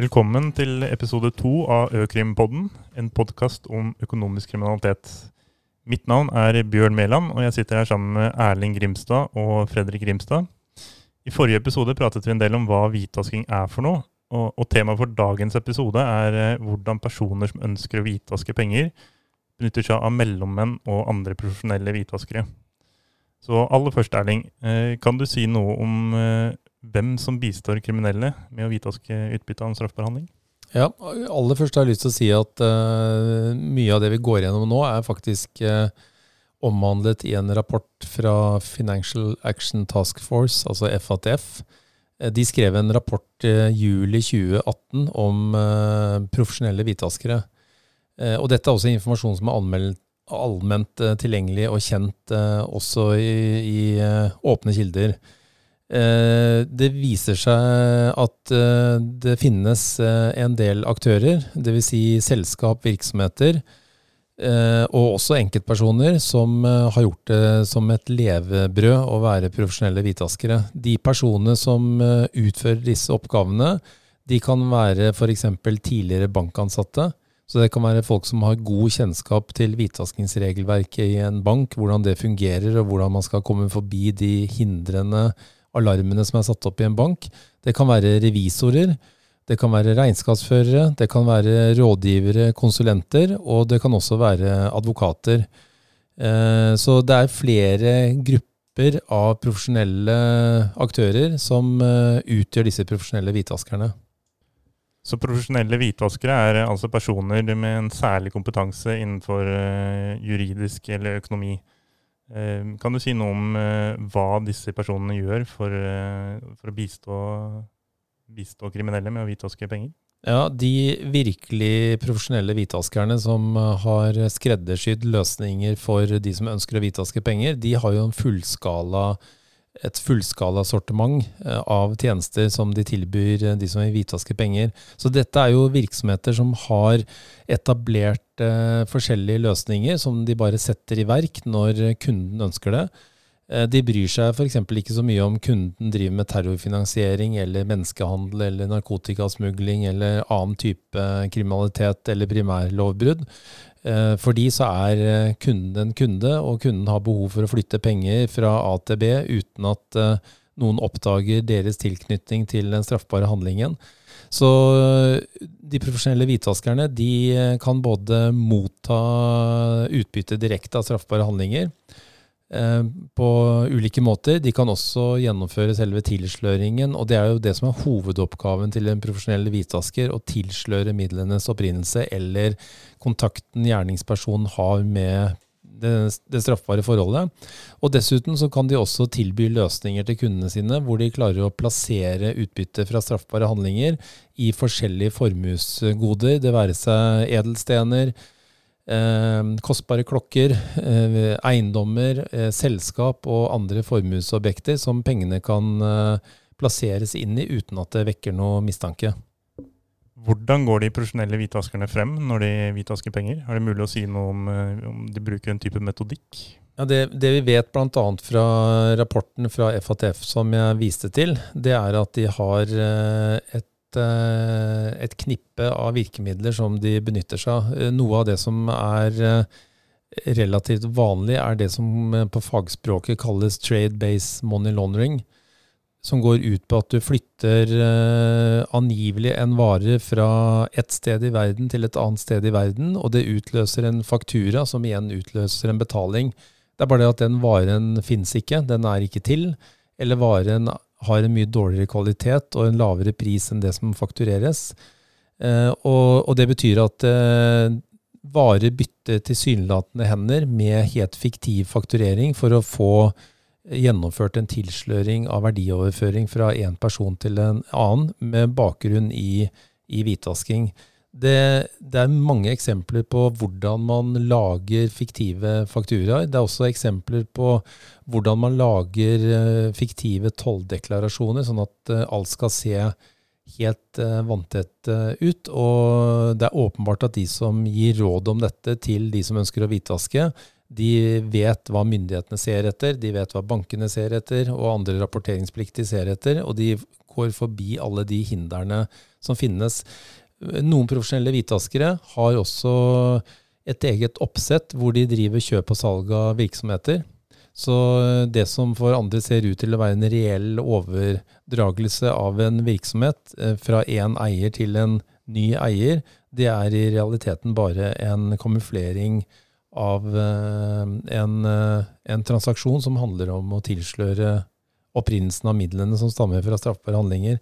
Velkommen til episode to av Økrimpodden, en podkast om økonomisk kriminalitet. Mitt navn er Bjørn Mæland, og jeg sitter her sammen med Erling Grimstad og Fredrik Grimstad. I forrige episode pratet vi en del om hva hvitvasking er for noe, og, og temaet for dagens episode er eh, hvordan personer som ønsker å hvitvaske penger, benytter seg av mellommenn og andre profesjonelle hvitvaskere. Så aller først, Erling, eh, kan du si noe om eh, hvem som bistår kriminelle med å hvitvaske utbytte av en straffbar handling? Ja, aller først har jeg lyst til å si at uh, mye av det vi går gjennom nå, er faktisk uh, omhandlet i en rapport fra Financial Action Task Force, altså FATF. Uh, de skrev en rapport i juli 2018 om profesjonelle hvitvaskere. og dette er også informasjon som er allment tilgjengelig og kjent også i, i åpne kilder. Eh, det viser seg at eh, det finnes eh, en del aktører, dvs. Si selskap, virksomheter, og også enkeltpersoner som har gjort det som et levebrød å være profesjonelle hvitvaskere. De personene som utfører disse oppgavene, de kan være f.eks. tidligere bankansatte. Så det kan være folk som har god kjennskap til hvitvaskingsregelverket i en bank, hvordan det fungerer og hvordan man skal komme forbi de hindrende alarmene som er satt opp i en bank. Det kan være revisorer, det kan være regnskapsførere, det kan være rådgivere, konsulenter, og det kan også være advokater. Eh, så det er flere grupper av profesjonelle aktører som eh, utgjør disse profesjonelle hvitvaskerne. Så profesjonelle hvitvaskere er altså personer med en særlig kompetanse innenfor eh, juridisk eller økonomi? Eh, kan du si noe om eh, hva disse personene gjør for, eh, for å bistå, bistå, kriminelle med å hvitvaske penger? Ja, De virkelig profesjonelle hvitvaskerne som har skreddersydd løsninger for de som ønsker å hvitvaske penger, de har jo fullskala et fullskala sortiment av tjenester som de tilbyr de som vil hvitvaske penger. Så dette er jo virksomheter som har etablert eh, forskjellige løsninger som de bare setter i verk når kunden ønsker det. Eh, de bryr seg f.eks. ikke så mye om kunden driver med terrorfinansiering eller menneskehandel eller narkotikasmugling eller annen type kriminalitet eller primærlovbrudd. Eh, for de så er eh, kunden en kunde, og kunden har behov for å flytte penger fra A til B uten at noen oppdager deres tilknytning til den straffbare handlingen. Så de profesjonelle hvitvaskerne de kan både motta utbytte direkte av straffbare handlinger, Eh, på ulike måter. De kan også gjennomføre selve tilsløringen, og det er jo det som er hovedoppgaven til en profesjonell hvitvasker, å tilsløre midlenes opprinnelse eller kontakten gjerningspersonen har med det, det, straffbare forholdet. Og Dessuten så kan de også tilby løsninger til kundene sine, hvor de klarer å plassere utbytte fra straffbare handlinger i forskjellige formuesgoder, det være seg edelstener, Eh, kostbare klokker, eh, eiendommer, eh, selskap og andre formuesobjekter som pengene kan plasseres inn i uten at det vekker noe mistanke. Hvordan går de profesjonelle hvitvaskerne frem når de hvitvasker penger? Er det mulig å si noe om, om de bruker en type metodikk? Ja, det, det vi vet bl.a. fra rapporten fra FATF som jeg viste til, det er at de har et Eh, et knippe av virkemidler som de benytter seg av. Eh, noe av det som er eh, relativt vanlig, er det som på fagspråket kalles trade-based money laundering. Som går ut på at du flytter angivelig en vare fra et sted i verden til et annet sted i verden, og det utløser en faktura, som igjen utløser en betaling. Det er bare det at den varen finnes ikke, den er ikke til, eller varen har en mye dårligere kvalitet og en lavere pris enn det som faktureres. Eh, og, og, det betyr at eh, varer bytter tilsynelatende hender med helt fiktiv fakturering for å få gjennomført en tilsløring av verdioverføring fra en person til en annen med bakgrunn i, i hvitvasking. Det, det, er mange eksempler på hvordan man lager fiktive fakturaer. Det er også eksempler på hvordan man lager eh, fiktive tolldeklarasjoner, sånn at eh, alt skal se helt uh, vanntett ut. Og det er åpenbart at de som gir råd om dette til de som ønsker å hvitvaske, De vet hva myndighetene ser etter, de vet hva bankene ser etter, og andre rapporteringspliktige ser etter. Og de går forbi alle de hindrene som finnes. Noen profesjonelle hvitvaskere har også et eget oppsett hvor de driver kjøp og salg av virksomheter. Så det som for andre ser ut til å være en reell overdragelse av en virksomhet eh, fra én eier til en ny eier, det er i realiteten bare en kamuflering av eh, en, eh, en transaksjon som handler om å tilsløre opprinnelsen av midlene som stammer fra straffbare handlinger.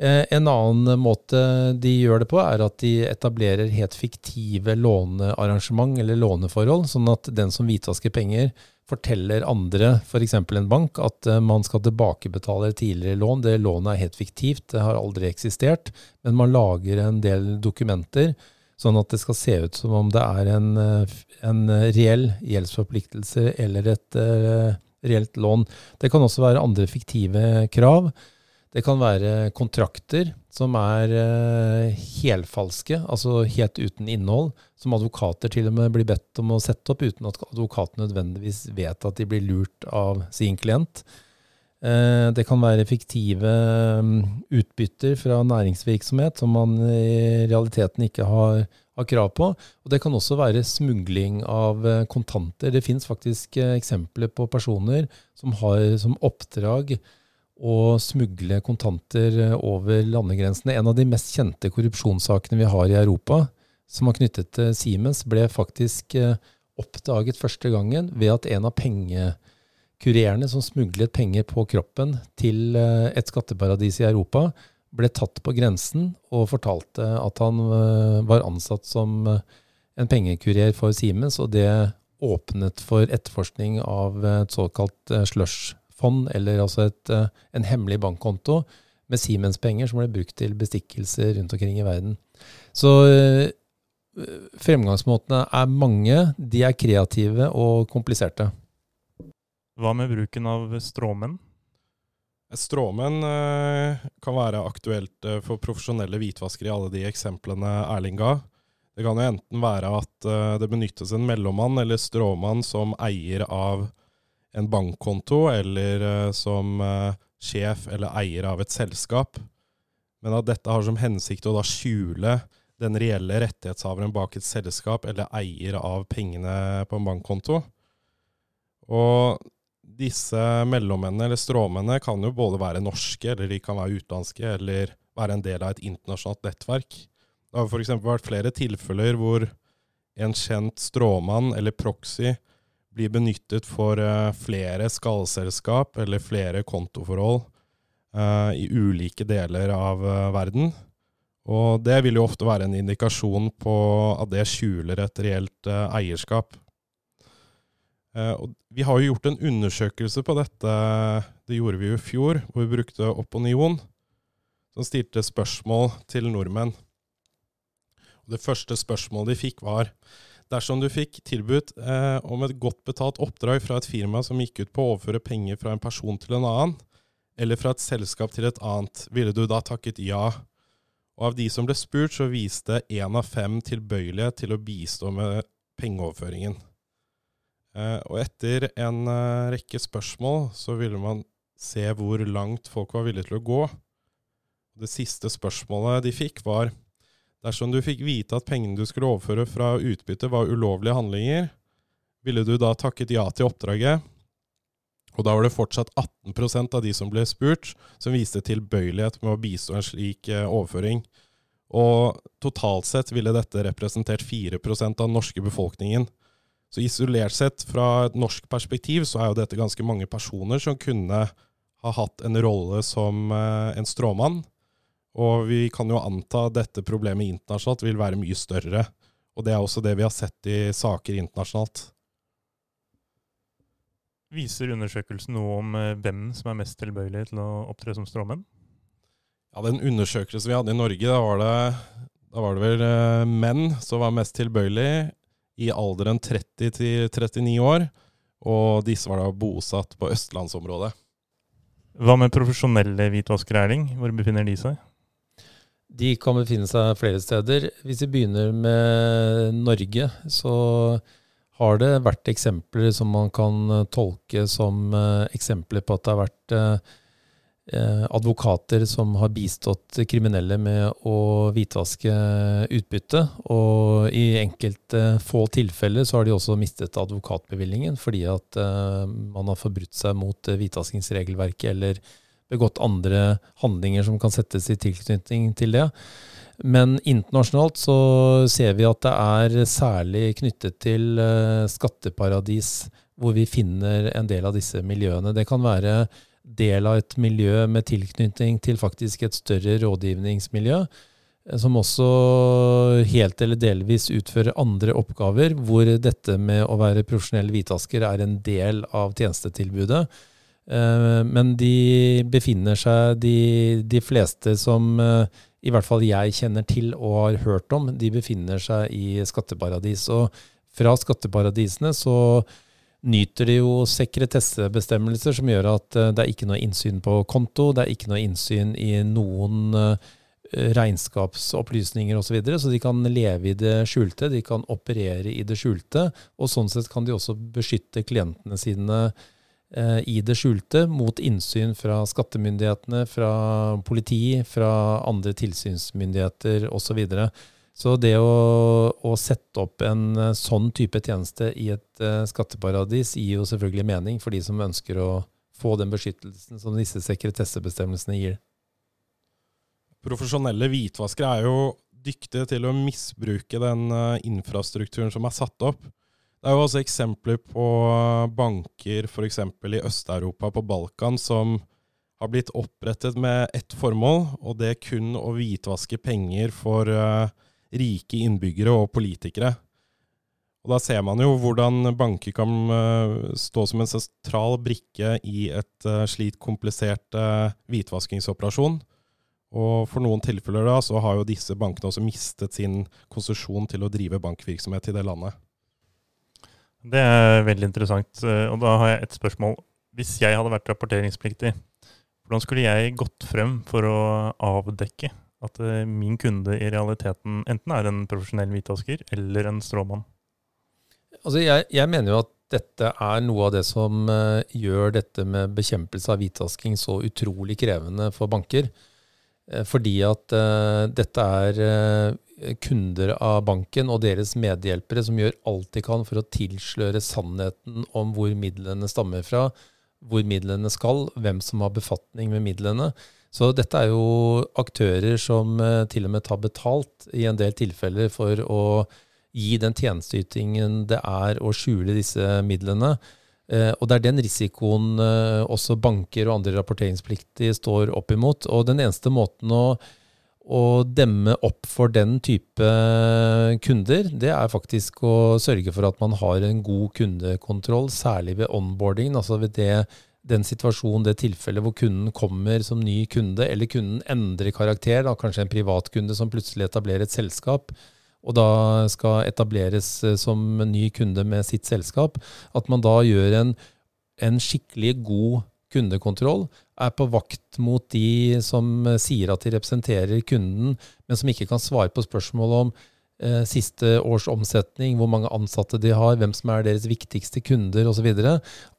Eh, en annen måte de gjør det på, er at de etablerer helt fiktive lånearrangement eller låneforhold, sånn at den som hvitvasker penger, forteller andre, f.eks. en bank, at man skal tilbakebetale tidligere lån. Det lånet er helt fiktivt, det har aldri eksistert, men man lager en del dokumenter sånn at det skal se ut som om det er en, eh, en reell gjeldsforpliktelse eller et reelt lån. Det kan også være andre fiktive krav. Det kan være kontrakter som er uh, helfalske, altså helt uten innhold, som advokater til og med blir bedt om å sette opp uten at advokaten nødvendigvis vet at de blir lurt av sin klient. Uh, det kan være fiktive um, utbytter fra næringsvirksomhet som man i realiteten ikke har har krav på. Og Det kan også være smugling av eh, kontanter. Det finnes faktisk eh, eksempler på personer som har som oppdrag å smugle kontanter eh, over landegrensene. En av de mest kjente korrupsjonssakene vi har i Europa, som var knyttet til Siemens, ble faktisk oppdaget første gangen ved at en av pengekurerene som smuglet penger på kroppen til et skatteparadis i Europa, ble tatt på grensen og fortalte at han eh, var ansatt som eh, en pengekurer for Siemens, og det åpnet for etterforskning av et såkalt eh, slush-fond, eller altså et, en hemmelig bankkonto med Siemens-penger som ble brukt til bestikkelser rundt omkring i verden. Så fremgangsmåtene er mange, de er kreative og kompliserte. Hva med bruken av stråmenn? Stråmenn eh, kan være aktuelt eh, for profesjonelle hvitvaskere i alle de eksemplene Erling ga. Det kan jo enten være at eh, det benyttes en mellommann eller stråmann som eier av en bankkonto, eller som sjef eller eier av et selskap. Men at dette har som hensikt å da skjule den reelle rettighetshaveren bak et selskap eller eier av pengene på en bankkonto. Og disse mellommennene, eller stråmennene, kan jo både være norske, eller de kan være utenlandske, eller være en del av et internasjonalt nettverk. Det har f.eks. vært flere tilfeller hvor en kjent stråmann eller proxy blir benyttet for uh, flere skallselskap eller flere kontoforhold uh, i ulike deler av uh, verden. Og det vil jo ofte være en indikasjon på at det skjuler et reelt eierskap. Uh, og vi har jo gjort en undersøkelse på dette, det gjorde vi jo i fjor, hvor vi brukte Opinion, som stilte spørsmål til nordmenn. Og det første spørsmålet de fikk, var dersom du fikk tilbudt eh, om et godt betalt oppdrag fra et firma som gikk ut på å overføre penger fra en person til en annen, eller fra et selskap til et annet, ville du da takket ja? Og av de som ble spurt, så viste én av fem tilbøyelighet til å bistå med pengeoverføringen. Eh, og etter en eh, rekke spørsmål så ville man se hvor langt folk var villige til å gå. Det siste spørsmålet de fikk, var dersom du fikk vite at pengene du skulle overføre fra utbytte var ulovlige handlinger, ville du da takket ja til oppdraget? Og da var det fortsatt 18% av de som ble spurt, som viste tilbøyelighet med å bistå en slik eh, overføring. Og totalt sett ville dette representert 4 av den norske befolkningen. Så isolert sett, fra et norsk perspektiv, så er jo dette ganske mange personer som kunne ha hatt en rolle som eh, en stråmann. Og vi kan jo anta at dette problemet internasjonalt vil være mye større. Og det er også det vi har sett i saker internasjonalt. Viser undersøkelsen noe om eh, hvem som er mest tilbøyelig til å opptre som stråmenn? Ja, Den undersøkelsen vi hadde i Norge, da var det, da var det vel eh, menn som var mest tilbøyelig i alderen 30 til 39 år, og disse var da bosatt på østlandsområdet. Hva med profesjonelle hvitvaskere, Erling? Hvor befinner de seg? De kan befinne seg flere steder. Hvis vi begynner med Norge, så har det vært eksempler som man kan tolke som eksempler på at det har vært advokater som har bistått kriminelle med å hvitvaske utbytte. Og i enkelte få tilfeller så har de også mistet advokatbevillingen fordi at man har forbrutt seg mot hvitvaskingsregelverket eller begått andre handlinger som kan settes i tilknytning til det. Men internasjonalt så ser vi at det er særlig knyttet til eh, skatteparadis hvor vi finner en del av disse miljøene. Det kan være del av et miljø med tilknytning til faktisk et større rådgivningsmiljø, eh, som også helt eller delvis utfører andre oppgaver, hvor dette med å være profesjonell hvitvasker er en del av tjenestetilbudet. Eh, men de befinner seg, de, de, fleste som eh, i hvert fall jeg kjenner til og har hørt om, de befinner seg i skatteparadis. Og fra skatteparadisene så nyter de jo sekretessebestemmelser som gjør at eh, det er ikke noe innsyn på konto, det er ikke noe innsyn i noen regnskapsopplysninger osv. Så, videre, så de kan leve i det skjulte, de kan operere i det skjulte. Og sånn sett kan de også beskytte klientene sine Eh, i det skjulte mot innsyn fra skattemyndighetene, fra politi, fra andre tilsynsmyndigheter osv. Så, videre. Så det å, å, sette opp en eh, sånn type tjeneste i et uh, skatteparadis gir jo selvfølgelig mening for de som ønsker å få den beskyttelsen som disse sekretessebestemmelsene gir. Profesjonelle hvitvaskere er jo dyktige til å misbruke den uh, infrastrukturen som er satt opp. Det er jo også eksempler på banker f.eks. i Øst-Europa, på Balkan, som har blitt opprettet med ett formål, og det er kun å hvitvaske penger for uh, rike innbyggere og politikere. Og Da ser man jo hvordan banker kan uh, stå som en sentral brikke i et uh, slikt komplisert hvitvaskingsoperasjon. Og for noen tilfeller da, så har jo disse bankene også mistet sin konsesjon til å drive bankvirksomhet i det landet. Det er veldig interessant. Eh, og da har jeg et spørsmål. Hvis jeg hadde vært rapporteringspliktig, hvordan skulle jeg gått frem for å avdekke at eh, min kunde i realiteten enten er en profesjonell hvitvasker eller en stråmann? Altså jeg, jeg, mener jo at dette er noe av det som uh, gjør dette med bekjempelse av hvitvasking så utrolig krevende for banker. Uh, fordi at dette er kunder av banken og deres medhjelpere som gjør alt de kan for å tilsløre sannheten om hvor midlene stammer fra, hvor midlene skal, hvem som har befatning med midlene. Så dette er jo aktører som eh, til og med tar betalt i en del tilfeller for å gi den tjenesteytingen det er å skjule disse midlene. Eh, og det er den risikoen eh, også banker og andre rapporteringspliktige står opp imot. Og den eneste måten å å demme opp for den type kunder, det er faktisk å sørge for at man har en god kundekontroll, særlig ved onboarding, Altså ved det, den situasjonen, det tilfellet hvor kunden kommer som ny kunde, eller kunden endrer karakter, da, kanskje en privatkunde som plutselig etablerer et selskap, og da skal etableres eh, som ny kunde med sitt selskap, at man da gjør en, en skikkelig god kundekontroll, er på vakt mot de som eh, sier at de representerer kunden, men som ikke kan svare på spørsmål om eh, siste års omsetning, hvor mange ansatte de har, hvem som er deres viktigste kunder osv.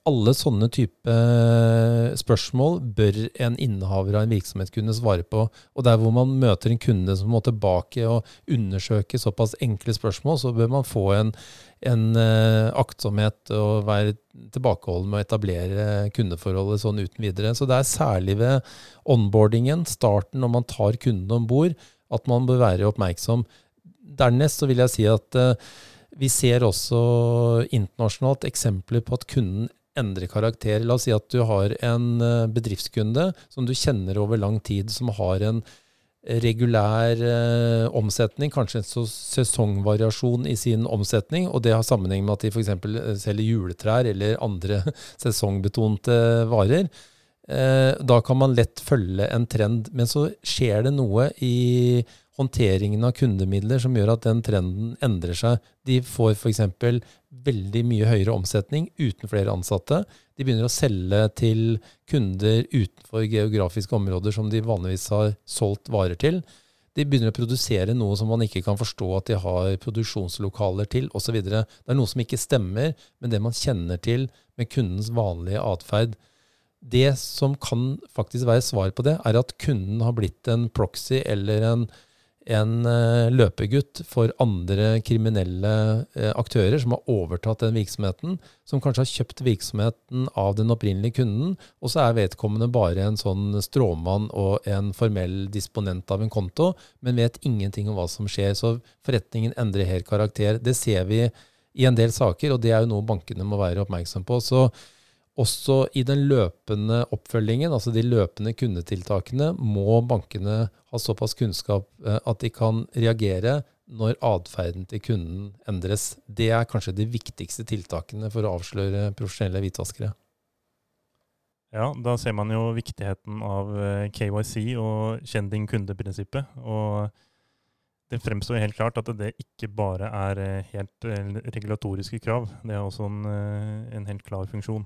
Alle sånne type eh, spørsmål bør en innehaver av en virksomhet kunne svare på. Og der hvor man møter en kunde som må tilbake og undersøke såpass enkle spørsmål, så bør man få en, en eh, aktsomhet og være tilbakeholden med å etablere kundeforholdet sånn uten videre. Så det er særlig ved onboardingen, starten når man tar kunden om bord, at man bør være oppmerksom Dernest så vil jeg si at uh, vi ser også internasjonalt eksempler på at kunden endrer karakter. La oss si at du har en uh, bedriftskunde som du kjenner over lang tid, som har en regulær eh, omsetning, kanskje en sesongvariasjon i sin omsetning, og det har sammenheng med at de f.eks. Eh, selger juletrær eller andre sesongbetonte varer. Eh, da kan man lett følge en trend, men så skjer det noe i håndteringen av kundemidler som gjør at den trenden endrer seg. De får f.eks. veldig mye høyere omsetning uten flere ansatte. De begynner å selge til kunder utenfor geografiske områder som de vanligvis har solgt varer til. De begynner å produsere noe som man ikke kan forstå at de har produksjonslokaler til, osv. Det er noe som ikke stemmer med det man kjenner til med kundens vanlige atferd. Det som kan faktisk være svar på det, er at kunden har blitt en proxy eller en en uh, løpegutt for andre kriminelle uh, aktører som har overtatt den virksomheten, som kanskje har kjøpt virksomheten av den opprinnelige kunden, og så er vedkommende bare en sånn stråmann og en formell disponent av en konto, men vet ingenting om hva som skjer. Så forretningen endrer helt karakter. Det ser vi i en del saker, og det er jo noe bankene må være oppmerksom på. Så også i den løpende oppfølgingen, altså de løpende kundetiltakene, må bankene ha såpass kunnskap eh, at de kan reagere når atferden til kunden endres. Det er kanskje de viktigste tiltakene for å avsløre profesjonelle hvitvaskere. Ja, da ser man jo viktigheten av eh, KYC og kjenn din kunde-prinsippet. Og det fremstår helt klart at det ikke bare er eh, helt regulatoriske krav. Det er også en, en helt klar funksjon.